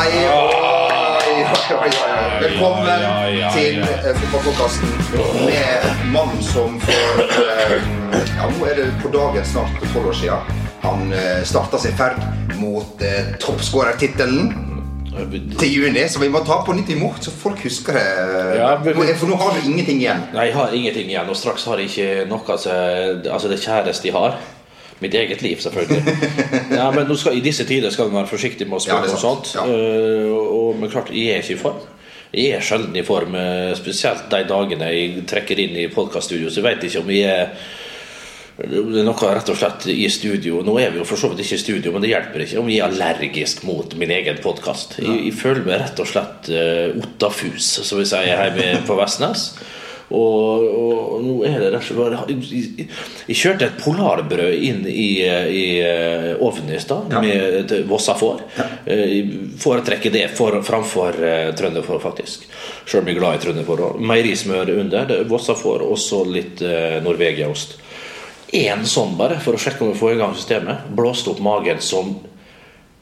Hei, oi, oi, oi, oi. Velkommen til eh, fotballpodkasten med mannen som for eh, Ja, nå er det på dagen snart tolv år siden. Han uh, starta sin ferd mot eh, toppskårertittelen til juni, så vi må ta på nytt imot, så folk husker det. Ja, men- For nå har du ingenting igjen. Nei, jeg har ingenting igjen, og straks har jeg ikke noe som Altså det kjæreste jeg har. Mitt eget liv, selvfølgelig. Ja, men skal, I disse tider skal man være forsiktig med å spørre er om sånt. Ja. Eh, og, men klart, jeg er ikke i form. Jeg er sjelden i form, eh, spesielt de dagene jeg trekker inn i podkaststudio. Så jeg vet ikke om jeg er det er noe rett og slett i studio. Nå er vi jo for så vidt ikke i studio, men det hjelper ikke om jeg er allergisk mot min egen podkast. Jeg, jeg føler meg rett og slett uh, ottafus, som vi sier hjemme på Vestnes. Og, og nå er det jeg, jeg, kjørte et polarbrød inn i, i eh, ovnen i stad Ja. med vossa får. Ja. Foretrekker det for, framfor uh, trønderfår, faktisk. Sjøl om jeg er glad i trønderfår. Meierismør under, vossa får, og så litt uh, Norvegiaost. Én sånn bare, for å sjekke om vi får i gang systemet. Blåste opp magen som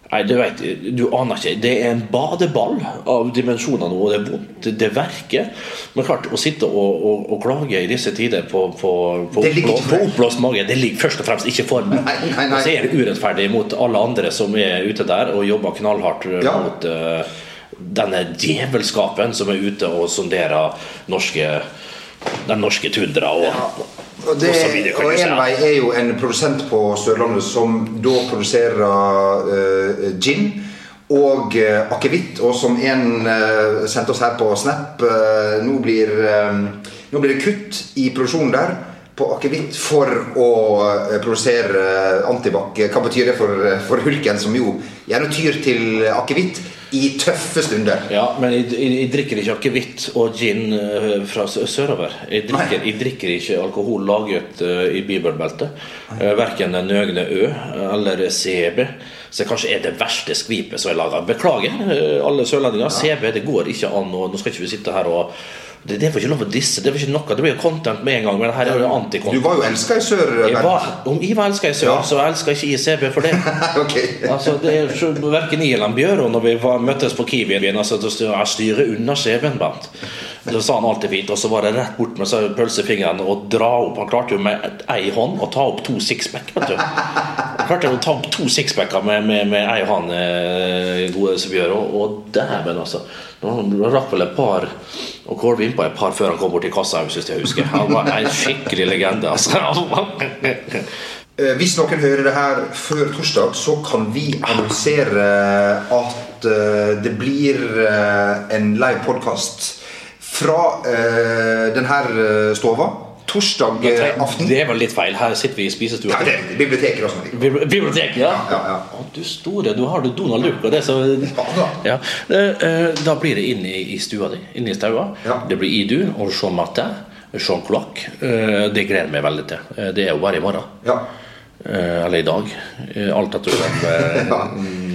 Nei, du vet, du aner ikke. Det er en badeball av dimensjoner nå, og det er vondt. Det, verker. Men klart, å sitte og, og, og klage i disse tider på, på, på, på, oppblåst mage, det ligger først og fremst ikke for meg. Og så er det urettferdig mot alle andre som er ute der og jobber knallhardt Ja. mot uh, denne djevelskapen som er ute og sonderer norske, den norske tundra. Og, Og, det, Og videre, og. Envei er jo en produsent på Sørlandet som da produserer uh, gin og uh, akevitt. Og som en uh, sendte oss her på Snap, uh, nå, blir, eh, nå blir det kutt i produksjonen der på akevitt for å eh, produsere uh, antibac. Hva betyr det for, eh, for hulken, som jo gjerne tyr til akevitt i tøffe stunder? Ja, men jeg, jeg, jeg drikker ikke akevitt og gin eh, fra sørover. Jeg drikker, jeg drikker ikke alkohol laget eh, i bibelbeltet. Verken Nøgne Ø eller CB. Så kanskje er det verste skvipet som er laga. Beklager, eh, alle sørlendinger. CB det går ikke an. Nå skal ikke vi sitte her og det, det får ikke lov å disse. Det, ikke noe, det blir jo content med en gang. Men her er jo Du var jo elska i sør, Jeg var, om jeg var elska i sør, Ja. så elska ikke ICB for det. ok. Altså, det er så, Verken jeg eller Bjørn når vi var, møttes på Kiwien altså, CB-en unna skjeven, Da sa han alltid fint, og så var det rett bort med så pølsefingeren og dra opp. Han klarte jo med ei hånd å ta opp to sixpack. vet du. Han klarte å ta opp to sixpacker med, med, med ei hånd, eh, gode Bjørn. Og, og dæven, altså. Han rakk vel et par og Kåre innpå et par før han kom bort til kassa, hvis jeg husker. Han var en skikkelig legende, altså. Eh, Hvis noen hører det her før torsdag, så kan vi annonsere at eh, det blir en live podkast fra uh, denne stova torsdag eh, aften. Det er vel litt feil. Her sitter vi i spisestua. Ja, det biblioteket, da. som er. Bibli- Biblioteket, ja. Ja, ja. Å, du store, du har du Donald Duck og det så da. ja. Eh, eh, Da blir det inn i, stua di, inn i staua. Ja. Det blir Idu og Jean matte, Cloac. Eh, Det gleder jeg meg veldig til. Eh, Det er jo bare i morgen. Ja. Eh, Eller i dag. Eh, Alt ettersom. eh, ja.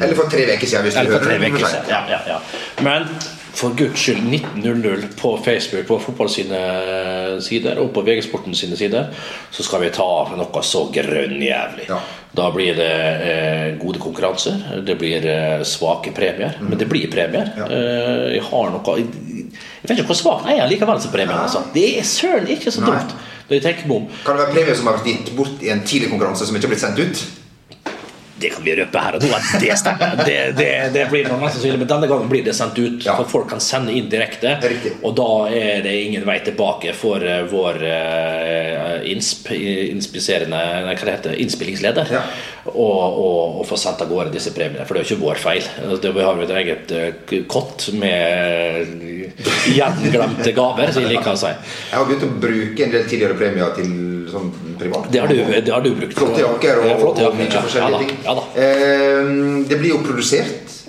Eller for tre uker siden, hvis du hører. Ja, ja, ja. Men for guds skyld 19.00 på Facebook, på fotball sine sider og på VG-sporten sine sider, så skal vi ta noe så grønnjævlig. Ja. Da blir det eh, gode konkurranser, det blir eh, svake premier. Men det blir premier. Ja. Eh, jeg har noe Jeg jeg vet ikke hvor svak jeg er likevel som premien. Altså. Det er søren ikke så dumt. Når jeg tenker meg om Kan det være premier som har blitt gitt bort i en tidlig konkurranse som ikke har blitt sendt ut? Det kan vi røpe her og nå at det stemmer. Det, det, det blir nok mest sannsynlig, men denne gangen blir det sendt ut. Ja. For folk kan sende inn direkte. Og da er det ingen vei tilbake for eh, vår uh, insp, inspiserende hva det heter, innspillingsleder Ja. å og, og få sendt av gårde disse premiene. For det er jo ikke vår feil. Det, vi har jo et eget eh, kott med gjenglemte gaver, som jeg liker å si. Jeg har begynt å bruke en del tidligere premier til sånn privat. Det har du, det har du brukt. Flotte jakker og, Ja, flotte og mye forskjellige ja, ting. ja, da. Eh, det blir jo produsert.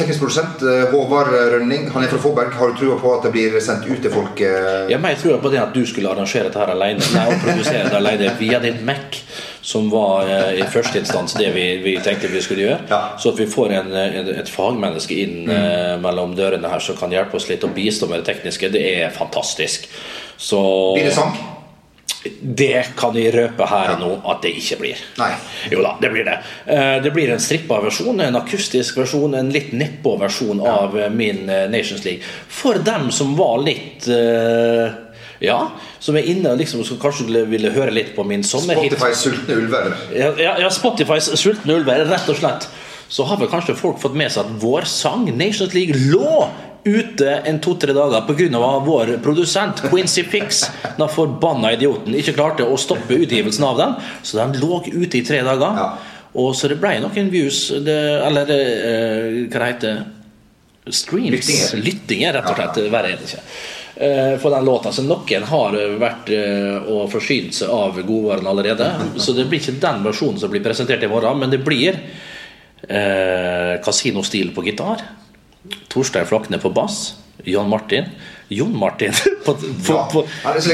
Teknisk produsent eh, Håvard Rønning, han er fra Fåberg. Har du trua på at det blir sendt ut til folk? eh? Ja, men jeg tror på det at du skulle arrangere dette her alene Nei, og produsere det alene via din Mac, som var eh, i første instans det vi, vi tenkte vi skulle gjøre. Ja. Så at vi får en, en, et fagmenneske inn mm. mellom dørene her som kan hjelpe oss litt og bistå med det tekniske, det er fantastisk. Så Blir det sang? Det kan vi røpe her og nå at det ikke blir. Nei. Jo da, det blir det. Eh, Det blir en strippa versjon, en akustisk versjon, en litt nedpå versjon av eh, min eh, Nations League. For dem som var litt Ja, som er inne liksom, som kanskje ville- høre litt på min sommerhit. Spotify sultne ulver. Ja, ja, ja, Spotifys sultne ulver, rett og slett. Så har vel kanskje folk fått med seg at vår sang, Nations League, lå ute en to-tre dager pga. vår produsent Quincy Fix, den forbanna idioten, ikke klarte å stoppe utgivelsen av den. Så den lå ute i tre dager. Ja. Og så det ble noen views, det, eller eh, hva det heter Streams. Lyttinger. Lyttinger, rett og slett. Verre er det ikke. Eh, For den låta. Så noen har vært eh, og forsynt seg av godvaren allerede. Så det blir ikke den versjonen som blir presentert i morgen, men det blir eh, Kasinostil på gitar. Torstein Flakne på bass. Jan Martin. Jon Martin på, på, Ja. på, Ja, det er så.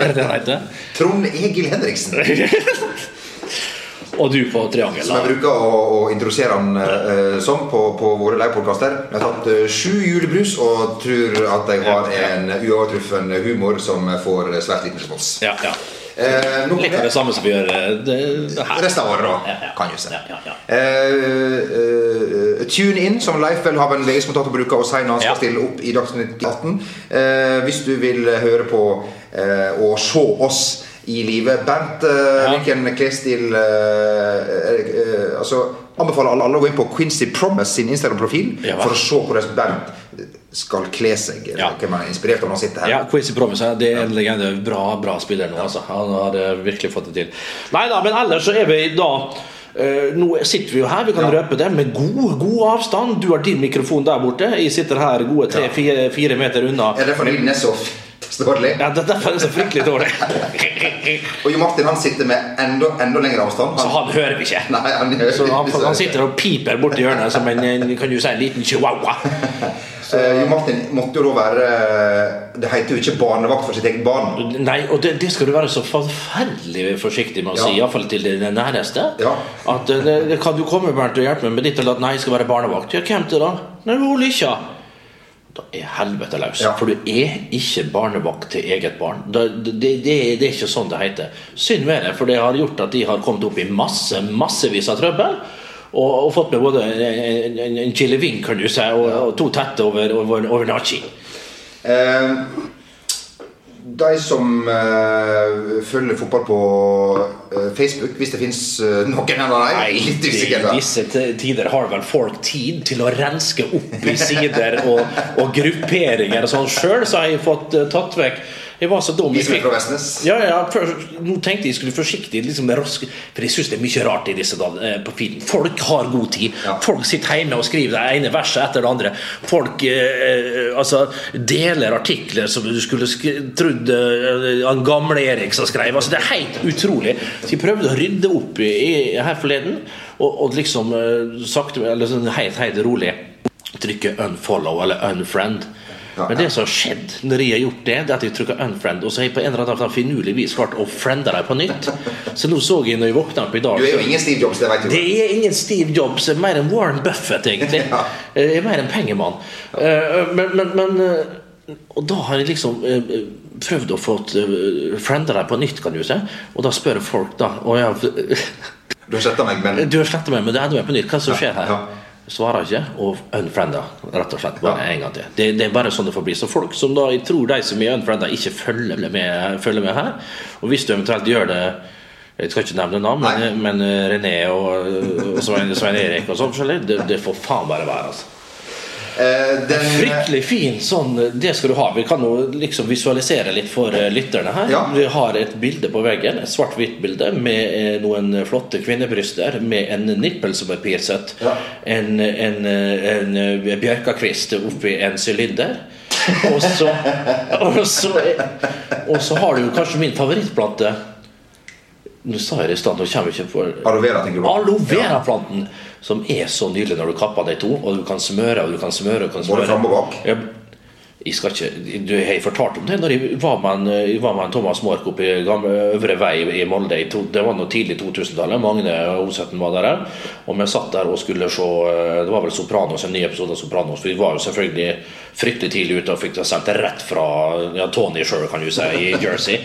Det er det han heter? Trond Egil Henriksen. Og du på triangel. Som jeg bruker å, å introdusere han eh, som på, på våre livepodkaster. Jeg har tatt eh, sju julebrus og tror at jeg har en uovertruffen humor som får svært liten respons. Ja, ja. Eh, Litt av det samme som vi gjør eh, det, det her. Resten av året, da. Ja, ja. Kan jo se. Ja, ja, ja. Eh, eh, tune in, som Leif Welhaven, VG-kommentator, bruker å si når han skal stille opp i Dagsnytt 18. Eh, hvis du vil høre på eh, og se oss i livet. Bernt, eh, Ja. hvilken klesstil eh, eh, altså, Anbefaler alle, alle å gå inn på Quincy Promise sin Instagram-profil Ja, for å se hvordan Bernt skal kle seg. Ja. Hvem han er inspirert av når han sitter her. Ja, Quincy Promise det er en legende. Bra bra spiller nå. Altså. Han har virkelig fått det til. Nei da, men ellers så er vi da Uh, nå sitter vi jo her, vi kan Ja. røpe det, med god, god avstand. Du har din mikrofon der borte. Jeg sitter her gode tre-fire meter unna. Er det fordi den er så dårlig? Ja, det, Derfor er så fryktelig dårlig. Og Jo Martin han sitter med enda, enda lengre avstand. Så han hører vi ikke. Nei, han, Så han, han sitter og piper borti hjørnet som en, en kan du si, en liten chihuahua. Eh, Jo Martin måtte jo da være Det heter jo ikke barnevakt for sitt eget barn. Nei, og det, det skal du være så forferdelig forsiktig med å si, Ja. iallfall til dine næreste. Ja. At eh, det, kan du komme Bernt, og hjelpe meg med ditt eller at nei, jeg skal være barnevakt. Ja, hvem til da? Nei, hun Lykkja. Da er helvete løs. Ja. For du er ikke barnevakt til eget barn. Det, det, det, det er ikke sånn det heter. Synd med det, for det har gjort at de har kommet opp i masse, massevis av trøbbel. Og, og fått med både en, en, en kan du si, og, og to tette over, over, over nachi. Eh, de som uh, følger fotball på uh, Facebook, hvis det fins uh, noen av nei, litt usikker. I disse tider har vel folk tid til å renske opp i sider og, og grupperinger og sånn. Sjøl så har jeg fått eh, tatt vekk Jeg var så dum. Jeg fikk- Ja, ja, før, nå tenkte jeg skulle forsiktig liksom raske, For jeg syns det er mye rart i disse dager eh, på feeden. Folk har god tid. Ja. Folk sitter hjemme og skriver det ene verset etter det andre. Folk eh, eh, altså, deler artikler som du skulle sk trodd eh, han gamle Erik som skrev. Altså, det er helt utrolig. Så jeg prøvde å rydde opp i, i her forleden, og, og liksom eh, sakte, eller sånn helt, helt rolig trykke unfollow eller unfriend. Men det som har skjedd når jeg har gjort det, det er at jeg trykker unfriend, og så har jeg på en eller annen finurlig vis klart å friende dem på nytt. Så nå så jeg når jeg våkna opp i dag Du er jo ingen Steve Jobs, det vet du. det er ingen Steve Jobs, det er mer enn Warren Buffett, egentlig. Ja. Jeg er mer en pengemann. Eh, Men, men, men eh, Og da har jeg liksom eh, prøvd å få frienda dem på nytt, kan du si. Og da spør folk, da og jeg, Du har sletta meg, men Du har sletta meg, men det er enda på nytt. Hva som skjer her? Ja. Svarer ikke, og unfrienda. Rett og slett. Bare en gang til. Det, det er bare sånn det får bli. Så folk som da, jeg tror de som er unfrienda, ikke følger med, følger med her. Og hvis du eventuelt gjør det jeg skal ikke nevne navn, men, men René og, og Svein, Svein Erik og sånn forskjellig, det, det får faen bare være. altså. Eh, den, Fryktelig fin sånn Det skal du ha. Vi kan jo liksom visualisere litt for eh, lytterne her. Ja. Vi har et bilde på veggen, et svart-hvitt bilde med eh, noen flotte kvinnebryster med en nippel som er piercet. Ja. En, en, en, eh, bjørkakvist oppi en sylinder. Og så, og, så, og så har du kanskje min favorittplante. Nå sa jeg det i stad, nå kommer vi ikke på Aloe vera, tenker du på? Aloe vera-planten, som er så nydelig når du kapper de to, og du kan smøre og du kan smøre. Og du kan smøre. Både fram og bak? Jeg, jeg skal ikke, du har fortalt om det når jeg var med, en, jeg var med en Thomas Mork oppe i gamle Øvre Vei i Molde. to, det var noe tidlig 2000-tallet. Magne Oseten var der. Og vi satt der og skulle se eh, Det var vel Sopranos, en ny episode av Sopranos. For vi var jo selvfølgelig fryktelig tidlig ute og fikk det sendt rett fra ja, Tony sjøl, kan du si, i Jersey.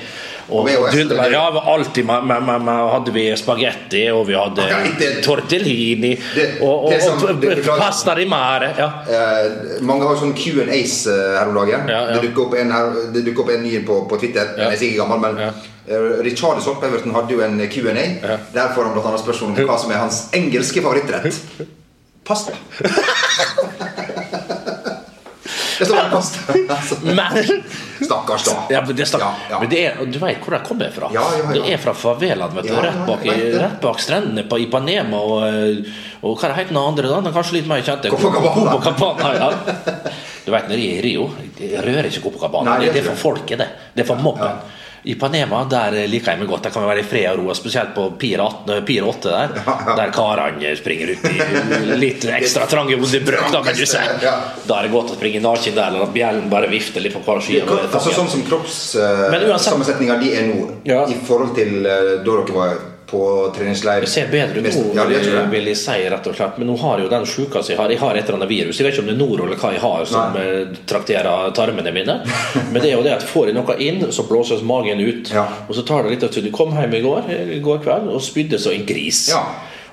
Og dundra- ja, alltid med, med, med, med, hadde vi spagetti, og vi hadde det- tortellini Det- og, og, det som- og, pasta di mare. Ja. Eh, mange har jo sånn Q&As eh, her om dagen. Ja, ja. Det dukker opp en, her, dukker opp en ny på, på Twitter. Den jeg er sikkert gammel, men Ja. eh, Richarlison hadde jo en Q&A. Ja. Der får han annet spørsmål om hva som er hans engelske favorittrett. Pasta. det står pasta. Altså, Men Stakkars, da. Ja, men det, stak, Ja, ja. men det er, du vet hvor det kommer fra? Ja. Det er fra favelaen, rett, rett bak strendene på Ipanema og, eh, og hva heter den andre? da? Den kanskje litt mer kjente? Copacabana. Du vet, når jeg er i Rio Jeg rører ikke Copacabana. Nei, Det, det er for folket, det. Det er for mobben. Ipanema, der liker jeg meg godt. Der kan vi være i fred og ro. Spesielt på Pier 8, Pier 8 der. Der karene springer ut i litt ekstra trange brøk, da kan du ser Ja. Da er det godt å springe naken der, eller at bjellen bare vifter litt på hver side. Altså Sånn som Men uansett- di er nå, Ja. i forhold til uh, da dere var på treningsleir Det ser bedre ut nå, Ja, vil jeg si, rett og slett. Men nå har jeg jo den sjuka som jeg har. Jeg har et eller annet virus. Jeg vet ikke om det er nord eller hva jeg har som Nei. trakterer tarmene mine. Men det er jo det at får jeg noe inn, så blåses magen ut. Ja. Og så tar det litt tid. Du kom hjem i går, i går kveld og spydde som en gris. Ja.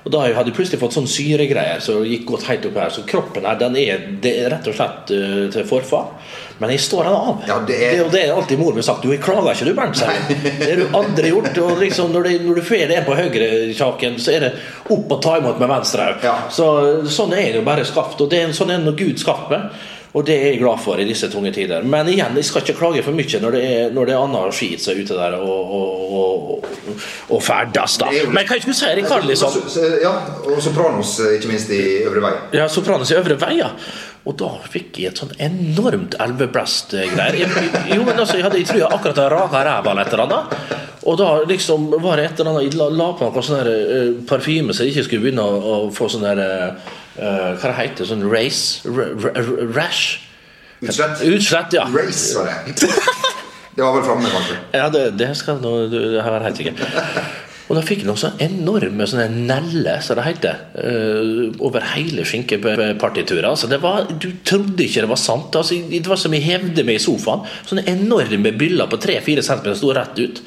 Og da hadde jeg plutselig fått sånn syregreier som gikk godt helt opp her. Så kroppen her, den er, det er rett og slett uh, til forfall. Men jeg står den av. Ja, det er- Det, det er alltid mor min sagt. Du klager ikke, du, Bernt. Det har du aldri gjort. Og liksom, når, det, når du får det på høyrekjaken, så er det opp og ta imot med venstre. Ja. Så, sånn er det jo bare skapt. Og det er, sånn er det Gud skaper. Og det er jeg glad for i disse tunge tider. Men igjen, jeg skal ikke klage for mye når det er, når det er annen skit som er ute der og, og, og, og ferdes, da. Men hva skulle du si, Rikard? Så- Ja, og Sopranos, eh, ikke minst i Øvre Vei. Ja, Sopranos i Øvre Vei, ja. Og da fikk jeg et sånn enormt elveblest-greier. Jeg- Jo, men altså, jeg, hadde, jeg tror jeg akkurat hadde raka ræva eller et eller annet. Og da liksom var det et eller annet Jeg la, på noe sånn uh, parfyme så jeg ikke skulle begynne å, å få sånn der uh, Hva det heter Sånn race? Rash? Utslett. Utslett, ja. Race, var det. Det var vel framme, kanskje. Ja, det, det skal nå være helt sikker. Og da fikk noen sånne enorme sånne neller, som det heter, eh, over hele skinkepartituret. Altså, det var, du trodde ikke det var sant. Altså, det var som jeg hevde meg i sofaen. Sånne enorme byller på 3-4 cm sto rett ut.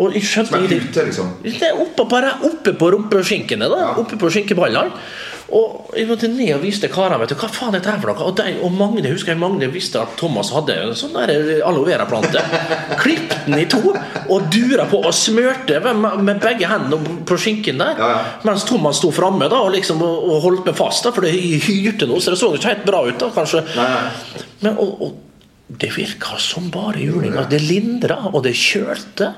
Og jeg skjønte Som en liksom. Det er oppe, bare oppe på rumpeskinkene, da. Oppe på skinkeballene. Og jeg måtte ned og viste karene hva faen dette her for noe. Og, de, og Magne husker jeg Magne visste at Thomas hadde en sånn der aloe vera-plante. Klippet den i to og dura på og smørte med, med begge hendene på skinken der. Ja, ja. Mens Thomas sto framme og, liksom, og, og holdt meg fast, da, for det hyrte noe. Så det så ikke helt bra ut, da, kanskje. Nei. Men, og, og det virka som bare juling. Det lindra, og det kjølte.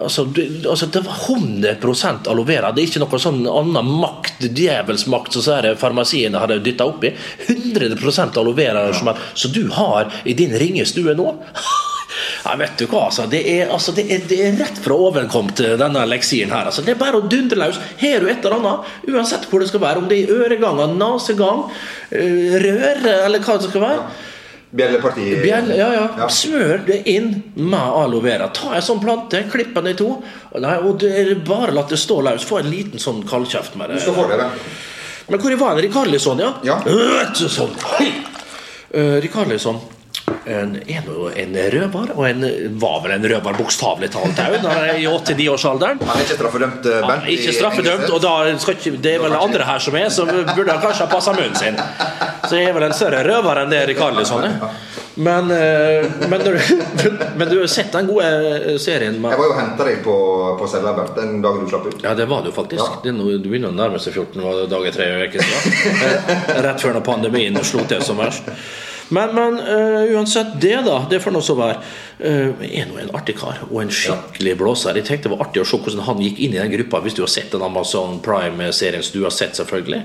Altså det, altså, det var 100 aloe vera. Det er ikke noe sånn annen makt, djevelsmakt, som farmasiene hadde dytta oppi. 100 aloe vera er, som du har i din ringestue nå. Ja, vet du hva, altså. Det er, altså, det er, det er rett fra ovenkomt, denne leksien her. Altså. Det er bare å dundre løs. Har du et eller annet, uansett hvor det skal være, om det er øreganger, nasegang, øh, rør, eller hva det skal være. Bjelleparti. Bjelle, ja, ja. Ja. Smør det inn med aloe vera. Ta en sånn plante, klipp den i to. Nei, og det er bare la det stå løs. Få en liten sånn kaldkjeft med Du det. skal få det, da. Men hvor var det, Rikarlisson, ja? Ja. Øh, Sånn. Uh, Rikarlisson en, nå en røver, og en var vel en røver bokstavelig talt òg, i 8-9-årsalderen. Han er ikke straffedømt, eh, Bernt. ikke straffedømt, og da ikke, det er vel andre her som er, så burde kanskje ha passa munnen sin. Så jeg er vel en større røver enn det Rikarlisson er. Men, eh, men, du- men du har sett den gode serien med Jeg var jo og henta deg på, på cella, den dagen du slapp ut. Ja, det var du faktisk. Ja. Det nå- du begynner å nærme seg 14 dager tre uker siden. Eh, Rett før når pandemien slo til som verst. Men, men uh, uansett det, da. Det får nå så være. Uh, er nå en artig kar og en skikkelig blåser. Jeg tenkte det var artig å se hvordan han gikk inn i den gruppa, hvis du har sett den Amazon Prime-serien som du har sett, selvfølgelig,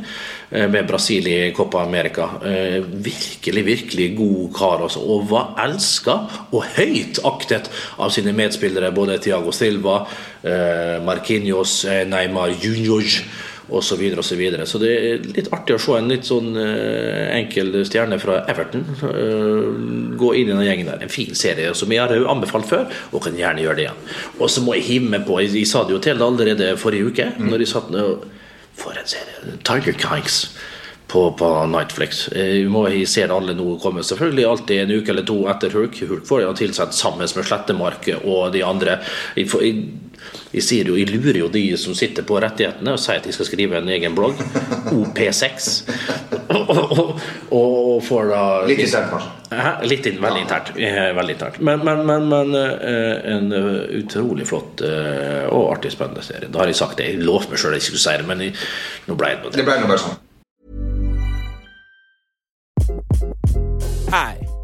uh, med Brasil i Copa America. Uh, virkelig, virkelig god kar, altså. Og var elska og høyt aktet av sine medspillere, både Tiago Silva, Marquinhos, Neymar Junior osv. Så, og så, videre. så det er litt artig å se en litt sånn eh, enkel stjerne fra Everton eh, gå inn i den gjengen der. En fin serie som jeg har anbefalt før, og kan gjerne gjøre det igjen. Og så må jeg hive meg på, jeg, sa det jo til allerede forrige uke, når jeg satt ned For en serie! Tiger Kikes. på, på Nightflix. Eh, Vi må jeg ser alle nå komme. Selvfølgelig alltid en uke eller to etter Hulk. Hulk får jo tilsett sammen med Slettemark og de andre. Jeg, jeg, jeg, sier jo, jeg lurer jo de som sitter på rettighetene og sier at de skal skrive en egen blogg. OP6. og, og, og får da Litt internt, kanskje. Hæ? Litt inn, veldig internt. eh, Veldig internt. Men, men, men, men eh, en eh, utrolig flott og artig spennende serie. Da har jeg sagt det. Jeg lovte meg sjøl jeg skulle si det, men jeg, nå ble det Det ble nå bare sånn. Hi,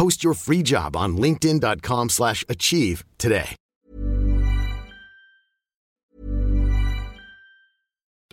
Post your free job on linkedin.com/achieve slash achieve today.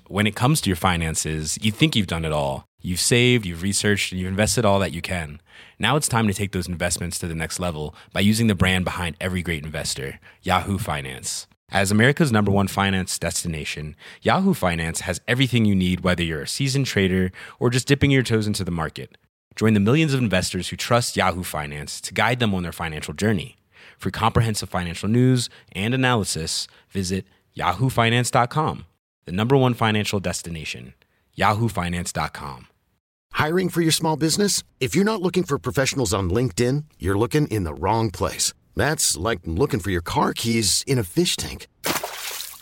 when it comes to your finances, you think you've done it all. You've saved, you've researched, and you've invested all that you can. Now it's time to take those investments to the next level by using the brand behind every great investor, Yahoo Finance. As America's number one finance destination, Yahoo Finance has everything you need, whether you're a seasoned trader or just dipping your toes into the market. Join the millions of investors who trust Yahoo Finance to guide them on their financial journey. For comprehensive financial news and analysis, visit yahoofinance.com, the number one financial destination, yahoofinance.com. Hiring for your small business? If you're not looking for professionals on LinkedIn, you're looking in the wrong place. That's like looking for your car keys in a fish tank.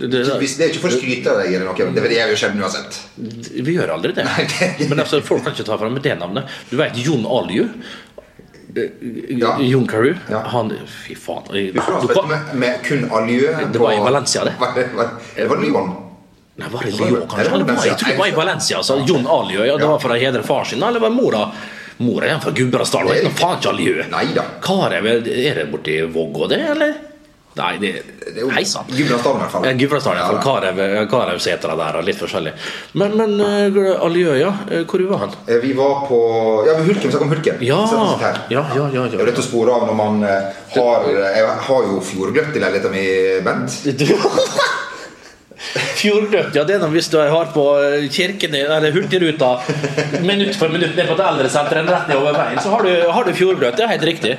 Det, det, hvis- det er ikke for å skryte av deg, eller noe. Det gjør jo sjelden uansett. Vi gjør aldri det. Men altså, folk kan ikke ta fram det navnet. Du vet Jon Alju? Ja. Jon Carew? Ja. Han Fy faen. Du du kan- med, med kun Alju Det var i Valencia, det. Var, var, det var Lyon. Nei, var det Lyon, kanskje? Eller det jeg tror det var i Valencia. Altså, Jon Alju. Ja, det var for å hedre far sin, eller var mora Mora er fra Gudbrandsdalen. Det faen ikke Alju? Er det borti Vågå, det, eller? Nei, det, Det er jo Hei sann. Gudbrandsdalen, i hvert fall. Ja, Gudbrandsdalen, Ja. Karev, Karevsetra der, og litt forskjellig. Men, men uh, Aljø, ja. eh, Hvor var han? Eh, Vi var på Ja, ved Hulken. Vi snakket om Hulken. Ja, ja, ja, ja, ja, Det er lett å spore av når man eh, har Jeg har jo fjordgløtt i leiligheten min, Bent. Fjordgløtt, ja det er noe hvis du har på kirken, eller Hurtigruta minutt for minutt ned på et eldresenter rett ned over veien, så har du, har du fjordgløtt. Det er helt riktig.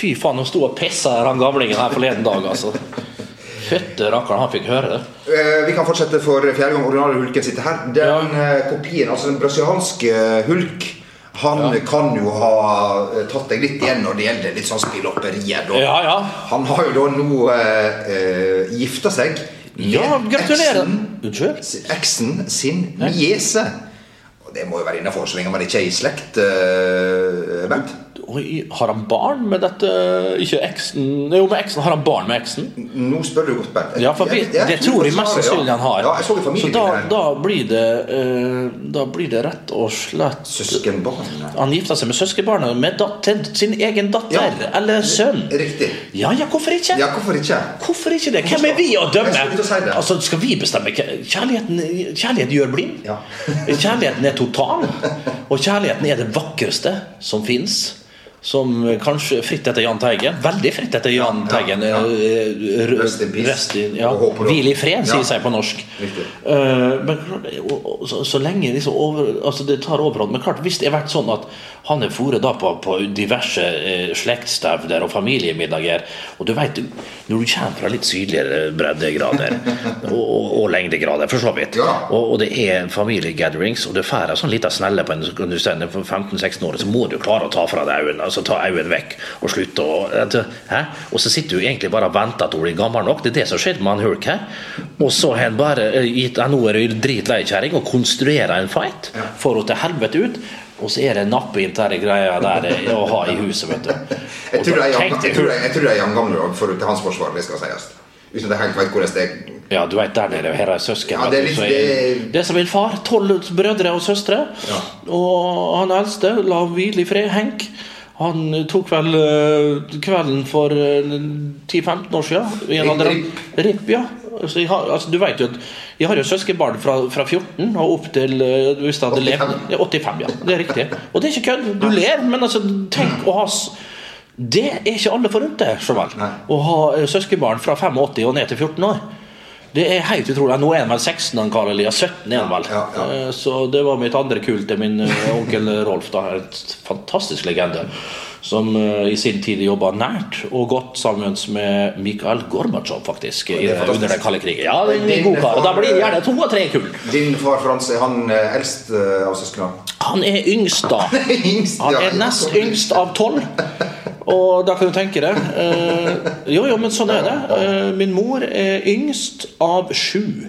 Fy faen, hun sto og pissa han gamlingen her forleden dag, altså. Fytte rakkeren, han fikk høre det. Eh, Vi kan fortsette for fjerde gang originale Hulken sitter her. Den eh, kopien, altså den brasilianske Hulk han kan jo ha eh, tatt deg litt igjen når det gjelder litt sånn spillopperier. Ja, ja. Han har jo da nå eh, eh, gifta seg Ja, gratulerer. eksen- eksen sin niese. Og det må jo være innafor så lenge man ikke er i slekt, eh, Bent. Oi, har han barn med dette Ikke eksen Jo, med eksen. Har han barn med eksen? Nå spør du godt, Bernt. Ja, for vi, Jeg- jeg det tror jeg mest sannsynlig han har. Ja, jeg så da, da, blir det, eh, da blir det rett og slett Søskenbarn. Han gifta seg med søskenbarnet med til sin egen datter Ja. eller sønn. Riktig. Ja, ja, hvorfor ikke? Ja, hvorfor ikke? Hvorfor ikke det? Hvem er vi å dømme? Si. Altså, Skal vi bestemme? Kjærligheten, kjærligheten gjør blind. Ja. Kjærligheten er total. Og kjærligheten er det vakreste som fins. Som kanskje fritt etter Jahn Teigen. Veldig fritt etter Jahn Ja, Teigen. ja, ja. eh, Rest in peace. rest in- ja. Hvil i fred, sier seg på norsk. Eh, men så, så lenge liksom over, altså det tar overhånd Men klart, hvis det har vært sånn at han er fòret på, på diverse eh, slektsstevner og familiemiddager Og du vet, når du kommer fra litt sydligere breddegrader og, og, og lengdegrader, for så vidt, Ja. og, og det er familiegatherings, og du får ei sånn lita snelle på en kan du si, for 15-16 år, så må du klare å ta fra deg øynene, altså ta øynene vekk og slutte å hæ? Og så sitter du egentlig bare og venter til hun blir gammel nok. Det er det som skjedde med han Hulk her. Og så har han bare eh, gitt han nå er det dritlei kjerring og konstruerer en fight, får henne til helvete ut. Og så er det nappe inn den greia der eh, å ha i huset, vet du. Jeg tror jeg, er deg jeg tror jeg tror de er jevngamle òg, for til hans forsvar, det skal sies. Uten at jeg helt vet hvordan det er. Ja, du vet der nede, her er søsken. Ja, det er litt- så det- det er som min far. Tolv brødre og søstre. Ja. Og han eldste, la hvile i fred, Henk. Han tok vel eh, kvelden for eh, 10-15 år siden. I en alder av- rip. Rip, ja. Altså, jeg har, altså, du vet jo at jeg har jo søskenbarn fra, fra 14 og opp til eh, hvis det hadde 85. levd ja, 85. Ja, det er riktig. Og det er ikke kødd. Du ler, men altså, tenk å ha Det er ikke alle forunt, det. så vel. Å ha eh, søskenbarn fra 85 og ned til 14 år. Det er helt utrolig. Nå er han vel 16, han Karl Elias. 17 er han vel. Ja, ja. Eh, Så det var mitt andre kull til min eh, onkel Rolf. da, Et fantastisk legende. Som eh, i sin tid jobba nært og godt sammen med Mikhail Gorbatsjov, faktisk. i- er under den kalde krigen. Ja, det er en god kar. Da blir det gjerne to og tre kull. Din far Frans, er han eldst av søsknene? Han er yngst, da. Han er nest yngst av tolv. Og da kan du tenke deg eh, Jo, jo, men sånn er det. Eh, min mor er yngst av sju.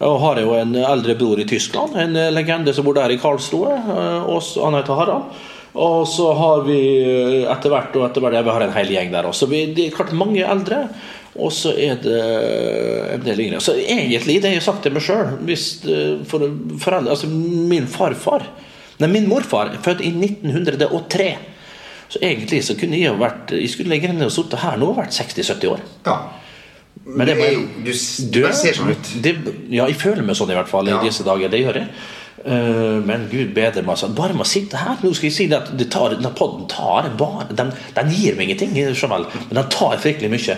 Og har jo en eldre bror i Tyskland, en legende som bor der i Karlsruhe. eh, og så- han heter Harald. Og så har vi eh, etter hvert og etter hvert, ja, vi har en hel gjeng der også. Vi, det er klart mange eldre. Og så er det en del yngre. Så egentlig, det har jeg sagt til meg sjøl for foreldre, altså Min farfar, nei, min morfar, er født i 1903. Så egentlig så kunne jeg vært Jeg skulle legge ned og sittet her nå og vært 60-70 år. Ja. Men det er jeg- du, du bare ser sånn ut. Det, ja, jeg føler meg sånn i hvert fall i Ja. disse dager. Det gjør jeg. Eh, men gud bedre meg. Bare med å sitte her Nå skal jeg si at det tar, den podden tar bare den, den gir meg ingenting, men den tar fryktelig mye.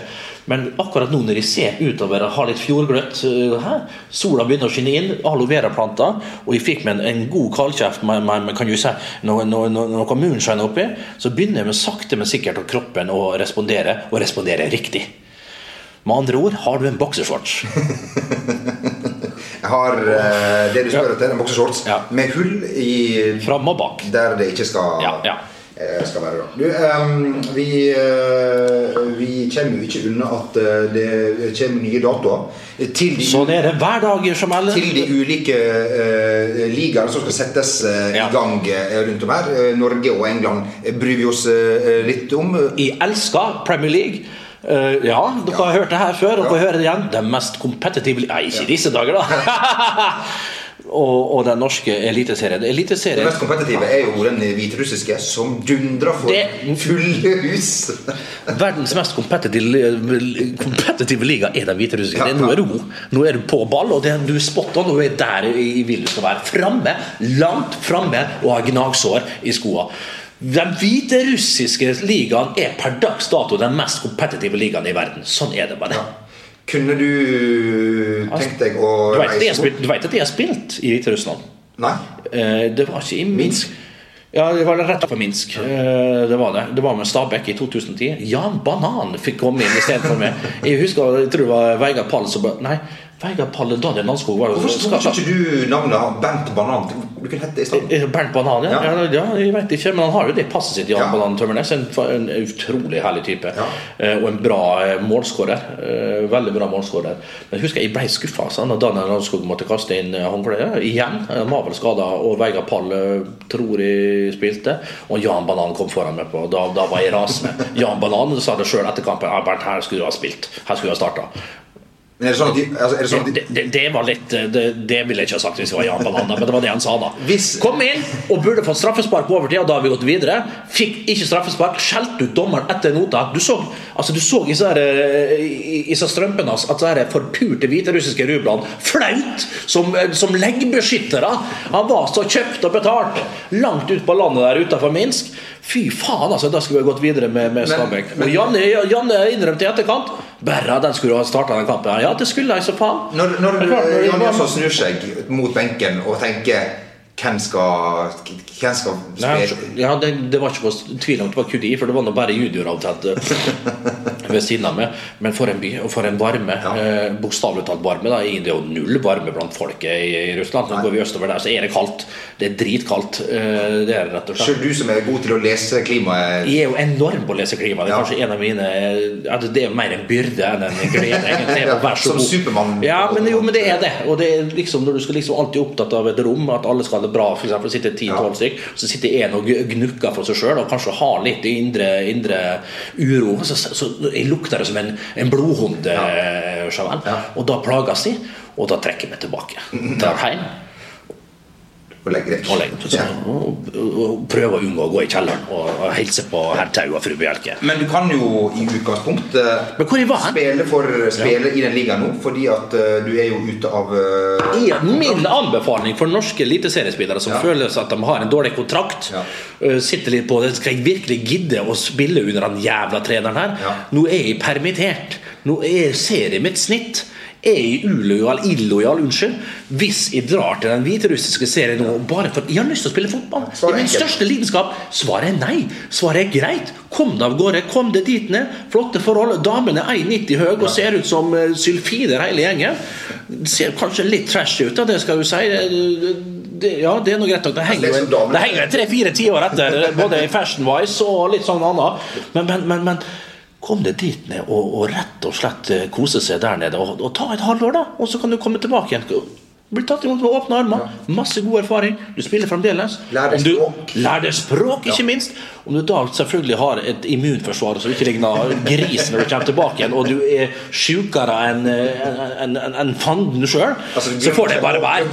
Men akkurat nå når jeg ser utover og har litt fjordgløtt eh, her, Sola begynner å skinne inn, aloe vera-planter, og jeg fikk meg en, en god kaldkjeft med, med, med kan du si, noe, noe, noe, moonshine oppi, så begynner jeg sakte, men sikkert og kroppen å respondere, og respondere riktig. Med andre ord, har du en boksershorts? Jeg har eh, det du spør etter, en boksershorts Ja. med hull i Fram og bak. Der det ikke skal, Ja, ja. Eh, skal være. da. Du, um, vi, eh, vi kommer jo ikke unna at eh, det kommer nye datoer til de, Sånn er det hver dag, Jamal. til de ulike uh, ligaene som skal settes uh, Ja. i gang uh, rundt om her. Norge og England bryr vi oss litt om. Jeg elsker Premier League. Uh, ja, dere har hørt det her før, og dere hører det igjen. Den mest kompetitive Nei, ikke i disse dager, da! og, og den norske eliteserien. Det mest kompetitive er jo den hviterussiske, som dundrer for Det- fulle hus. Verdens mest kompetitive, kompetitive liga er den hviterussiske. Ja, er- Nå er du god. Nå er du på ball, og det er, du er spot on. Du er der i vil du skal være. Framme, langt framme, og har gnagsår i skoa. Den hviterussiske ligaen er per dags dato den mest kompetitive ligaen i verden. Sånn er det bare. Kunne du tenkt deg å Du vet, at de har spilt, i Hviterussland? Nei? Eh, det var ikke i Minsk. Ja, det var rett for Minsk. Eh, det var det. Det var med Stabæk i 2010. Jan Banan fikk komme inn istedenfor meg. Jeg husker, jeg tror det var Veigar Pall som bare Nei, Veigar Palle, Daniel Landskog var jo Hvorfor hvorfor ikke du navnet Bernt Banan? Du kunne hett det i stedet. Eh, Bernt Banan, ja. Ja. ja. ja. Jeg vet ikke, men han har jo det passet sitt. Jan Ja. Banan Tømmernes En, en utrolig herlig type. Ja. Eh, og en bra eh, målskårer. Eh, veldig bra målskårer. Men jeg husker jeg ble skuffa da Daniel Landskog måtte kaste inn eh, håndkleet. Igjen. Han var vel skada, og Vegard Pall eh, tror jeg spilte. Og Jan Banan kom foran meg på. Da, da var jeg rasende. Jan Banan sa det sjøl etter kampen. Bernt, her skulle du ha spilt. Her skulle du ha starta. Men er det sånn at de, altså, er det sånn at de, Det, det, det var litt det, det ville jeg ikke ha sagt hvis jeg var Jan Banana, men det var det han sa da. Hvis- Kom inn og burde fått straffespark på overtid, og da har vi gått videre. Fikk ikke straffespark, skjelte ut dommeren etter nota. Du så, altså, du så i sånne, eh, strømpene hans at sånne forpurte hviterussiske rublene flaut som, som leggbeskyttere. Han var så kjøpt og betalt langt ut på landet der utenfor Minsk Fy faen, altså! Da skulle vi gått videre med, med Stabæk. men- Og Janne, Janne innrømte i etterkant Berra, den skulle ha starta den kampen. Ja, det skulle jeg, så faen. Når, når, når Janne Jan snur seg mot benken og tenker hvem skal, hvem skal Nei, spille ja, det, det var ikke noe tvil om det var Kudi, for det var nå bare junior eh, ved siden av meg. Men for en by, og for en varme. Ja. Eh, Bokstavelig talt varme. Da. Det er jo null varme blant folket i, i Russland. Nå går vi østover der, så er det kaldt. Det er dritkaldt. Eh, det er rett og slett. Selv du som er god til å lese klimaet Jeg er jo enorm på å lese klimaet. Det er Ja. kanskje en av mine ja, Det er mer en byrde enn en glede. egentlig, Som. Supermann. Ja, men, jo, men det er det. Og det er liksom Når du skal liksom alltid opptatt av et rom, at alle skal ha det bra, for eksempel, å sitte 10-12 stykk, så sitter en og gnukker for seg sjøl og kanskje har litt indre, indre uro. Så, så, så lukter det som en, en blodhund. eh, Ja. Og da plages de, og da trekker vi tilbake. Drar hjem og legger deg. og legger. Ja. Og, og, prøver å unngå å gå i kjelleren og, hilse på herr Tau og fru Bjelke. Men du kan jo i utgangspunktet spille, for, spille i den ligaen nå, fordi at uh, du er jo ute av uh, Ja, min anbefaling for norske eliteseriespillere som Ja. føler at de har en dårlig kontrakt, Ja. uh, sitter litt på det Skal jeg virkelig gidde å spille under den jævla treneren her? Ja. Nå er jeg permittert. Nå er serien mitt snitt. Er jeg illojal, unnskyld, hvis jeg drar til den hviterussiske serien nå bare for Jeg har lyst til å spille fotball. Det er min største lidenskap. Svaret er nei. Svaret er greit. Kom deg av gårde. Kom deg dit ned. Flotte forhold. Damene er 1,90 høy og ser ut som eh, sylfider hele gjengen. Ser kanskje litt trash ut, da, det skal du si. Det, ja, det er noe greit nok. Det henger er jo tre-fire tiår etter, både fashion-wise og litt sånn annet. Men, men, men, men kom deg dit ned og, og rett og slett eh, kose seg der nede. Og, og ta et halvår, da. Og så kan du komme tilbake igjen. Bli tatt imot med åpne armer. Masse god erfaring. Du spiller fremdeles. Lær deg språk. Lær deg språk, ikke minst. Om du da selvfølgelig har et immunforsvar som ikke ligner gris når du kommer tilbake igjen, og du er sjukere enn en, en, en, en fanden sjøl, altså, så får det bare være.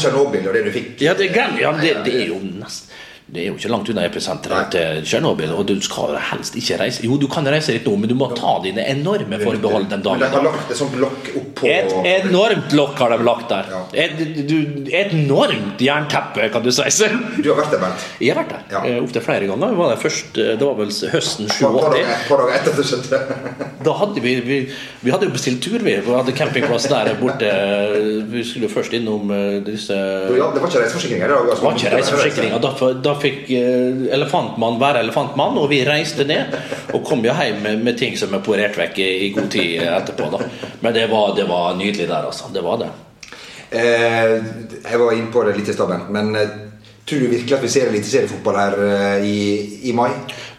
Ja, det, ja, det, det er jo nesten det er jo ikke langt unna episenteret til Tsjernobyl, og du skal helst ikke reise Jo, du kan reise litt nå, men du må ta dine enorme forbehold den Men de har dagen. lagt et sånt lokk oppå Et enormt lokk har de lagt der. Ja. Et, du, et enormt jernteppe, kan du si. Du har vært der, Bernt. Jeg har vært der Ja. ja. opptil flere ganger. Var det, først, eh, det var vel høsten Et par 87. dager et par dager etter at det skjedde. Da hadde vi, vi, vi hadde jo bestilt tur, vi. Vi hadde campingplass der borte. Vi skulle først innom eh, disse det var ikke reiseforsikring? Det var ikke reiseforsikring. og Da, da fikk eh, elefantmann være elefantmann, og vi reiste ned. Og kom jo hjem med, med ting som er porert vekk i, i god tid etterpå. da Men det var, det var nydelig der, altså. Det var det. Eh, jeg var inne på det litt i stad, men eh, tror du virkelig at vi ser eliteseriefotball her eh, i, i mai?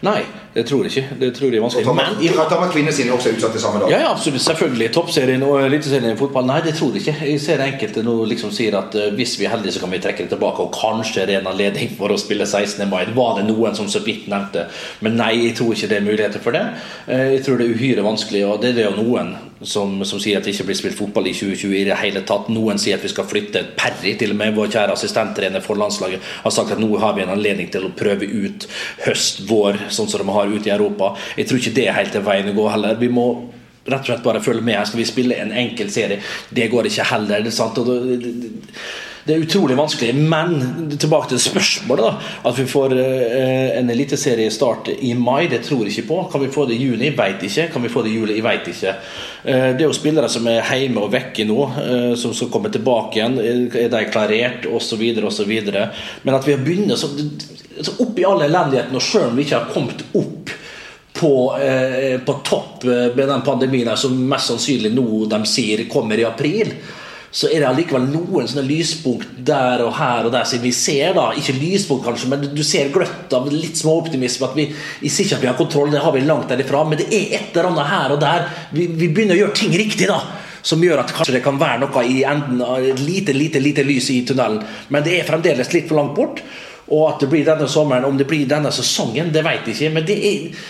Nei, det tror jeg ikke. Det tror jeg er Og vanskelig. Jeg har- Tamar kvinner sine også utsatt til samme dag. Ja, ja, absolutt. Selvfølgelig. Toppserien og Eliteserien i fotball. Nei, det tror jeg ikke. Jeg ser enkelte nå liksom sier at uh, hvis vi er heldige, så kan vi trekke det tilbake, og kanskje det er en anledning for å spille 16. mai. Var det noen som så vidt nevnte. Men nei, jeg tror ikke det er muligheter for det. Uh, Jeg tror det er uhyre vanskelig, og det er det jo noen som, som sier at det ikke blir spilt fotball i 2020 i det hele tatt. Noen sier at vi skal flytte. Perry, til og med vår kjære assistenttrener for landslaget, har sagt at nå har vi en anledning til å prøve ut høst, vår, sånn som de har ute i Europa. Jeg tror ikke det er helt veien å gå heller. Vi må rett og slett bare følge med. Her skal vi spille en enkel serie. Det går ikke heller. Det er, sant? Og det, det, det er utrolig vanskelig. Men tilbake til spørsmålet. da At vi får eh, en eliteseriestart i mai, det tror jeg ikke på. Kan vi få det i juni? Veit ikke. Kan vi få det i juli? Veit ikke. Eh, det er jo spillere som er hjemme og vekke nå, eh, som skal komme tilbake igjen. Er de klarert? Osv. osv. Men at vi har begynt så, opp i all elendigheten, og sjøl om vi ikke har kommet opp på, på topp med den pandemien som mest sannsynlig nå de sier kommer i april, så er det allikevel noen sånne lyspunkt der og her og der som vi ser. da, Ikke lyspunkt, kanskje, men du ser gløtt av litt småoptimisme. at vi, sier ikke at vi har kontroll, det har vi langt derifra, men det er et eller annet her og der. Vi, vi begynner å gjøre ting riktig. da, som gjør at kanskje det kan være noe i enden av et lite, lite, lite lys i tunnelen. Men det er fremdeles litt for langt bort. Og at det blir denne sommeren, om det blir denne sesongen, det vet jeg ikke. Men det er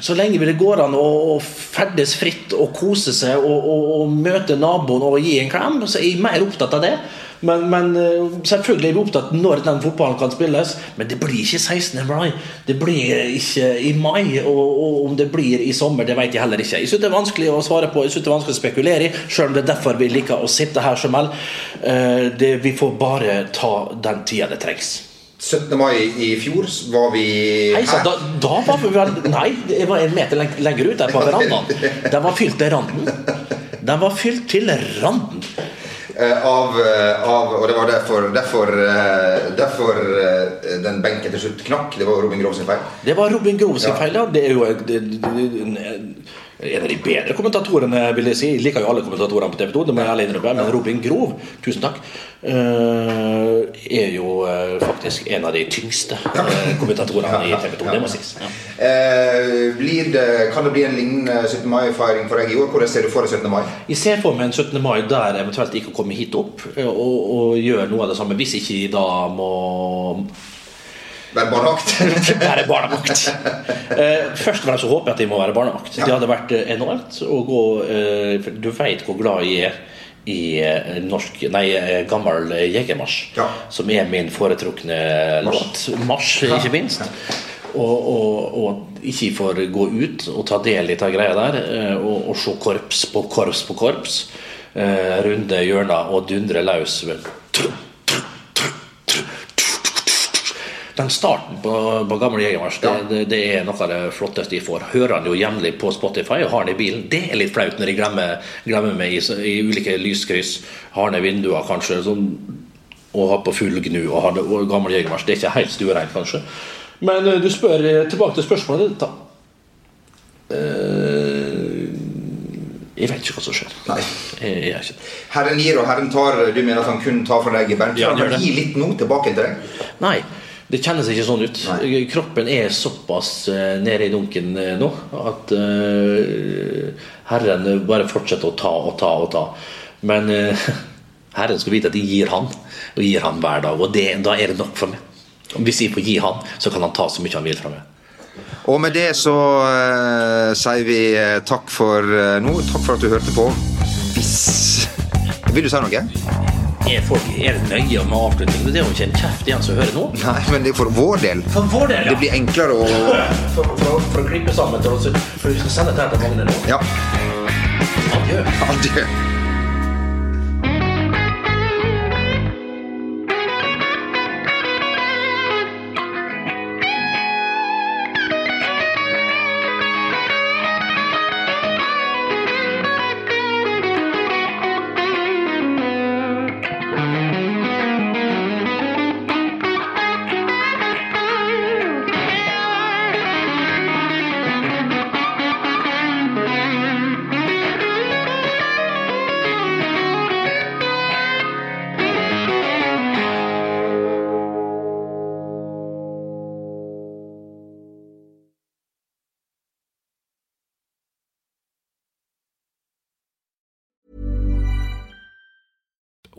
så lenge det går an å, ferdes fritt og kose seg og, og, og møte naboen og gi en klem, så er jeg mer opptatt av det. Men, men eh, selvfølgelig er vi opptatt når den fotballen kan spilles. Men det blir ikke 16. mai. Det blir ikke i mai. Og, og om det blir i sommer, det vet jeg heller ikke. Jeg synes det er vanskelig å svare på, jeg synes det er vanskelig å spekulere i, selv om det er derfor vi liker å sitte her som vel. Eh, vi får bare ta den tida det trengs. 17. mai i fjor var vi her. Heisa, da, da var vi vel Nei, det var en meter leng- lenger ut der på verandaen. Den var fylt til randen. Den var fylt til randen. Eh, av, eh, av, og det var derfor, derfor, eh, derfor den benken til slutt knakk. Det var Robin Grov sin feil. Det var Robin Grov sin feil, ja. Det er jo det, det, det, en av de bedre kommentatorene, vil jeg si. Jeg liker jo alle kommentatorene på TV 2, det må jeg ærlig innrømme. Men Robin Grov, tusen takk, eh, er jo eh, faktisk en av de tyngste eh, kommentatorene i TV 2. Det må sies. Ja. Eh, blir det, kan det bli en lignende 17. mai-feiring for deg i år? Hvordan ser du for deg 17. mai? Jeg ser for meg en 17. mai der eventuelt ikke kommer hit opp og, og gjør noe av det samme, hvis ikke jeg da må Være barnevakt? være barnevakt. Eh, først og fremst så håper jeg at jeg må være barnevakt. Det hadde vært eh, enormt å gå eh, Du vet hvor glad jeg er i norsk, nei, gammel jegermarsj, Ja. som er min foretrukne låt. Marsj, ikke minst. Og, og, og ikke får gå ut og ta del i ta greia der, og, og se korps på korps på korps. Runde hjørner og dundre løs. Den starten på, på Gammel Jegermarsj det, det, det er noe av det flotteste jeg får. Hører den jo jevnlig på Spotify og har den i bilen. Det er litt flaut når jeg glemmer, glemmer meg i, i ulike lyskryss. Har ned vinduer kanskje sånn, og har på full gnu og har det, og Gammel Jegermarsj. Det er ikke helt stuereint, kanskje. Men eh, du spør eh, tilbake til spørsmålet ditt, da. Eh, jeg vet ikke hva som skjer. Nei. Jeg, jeg, er. Herren gir og Herren tar. Du mener at han kun tar fra deg, Bernt? Ja, han gi litt nå tilbake til deg? Nei, det kjennes ikke sånn ut. Nei. Kroppen er såpass eh, nede i dunken eh, nå at uh, Herren bare fortsetter å ta og ta og ta. Men uh, Herren skal vite at jeg gir Han, og gir Han hver dag. Og det, da er det nok for meg. Hvis jeg får gi Han, så kan Han ta så mye Han vil fra meg. Og med det så uh, sier vi takk for nå. Takk for at du hørte på. Hvis Vil du si noe? Er folk er det nøye med avslutning? Det er jo ikke en kjeft igjen som hører nå. Nei, men det er for vår del. For vår del, ja. Det blir enklere å For, for, for å klippe sammen til oss. For vi skal sende dette til Magne nå. Ja. Adjø. Adjø.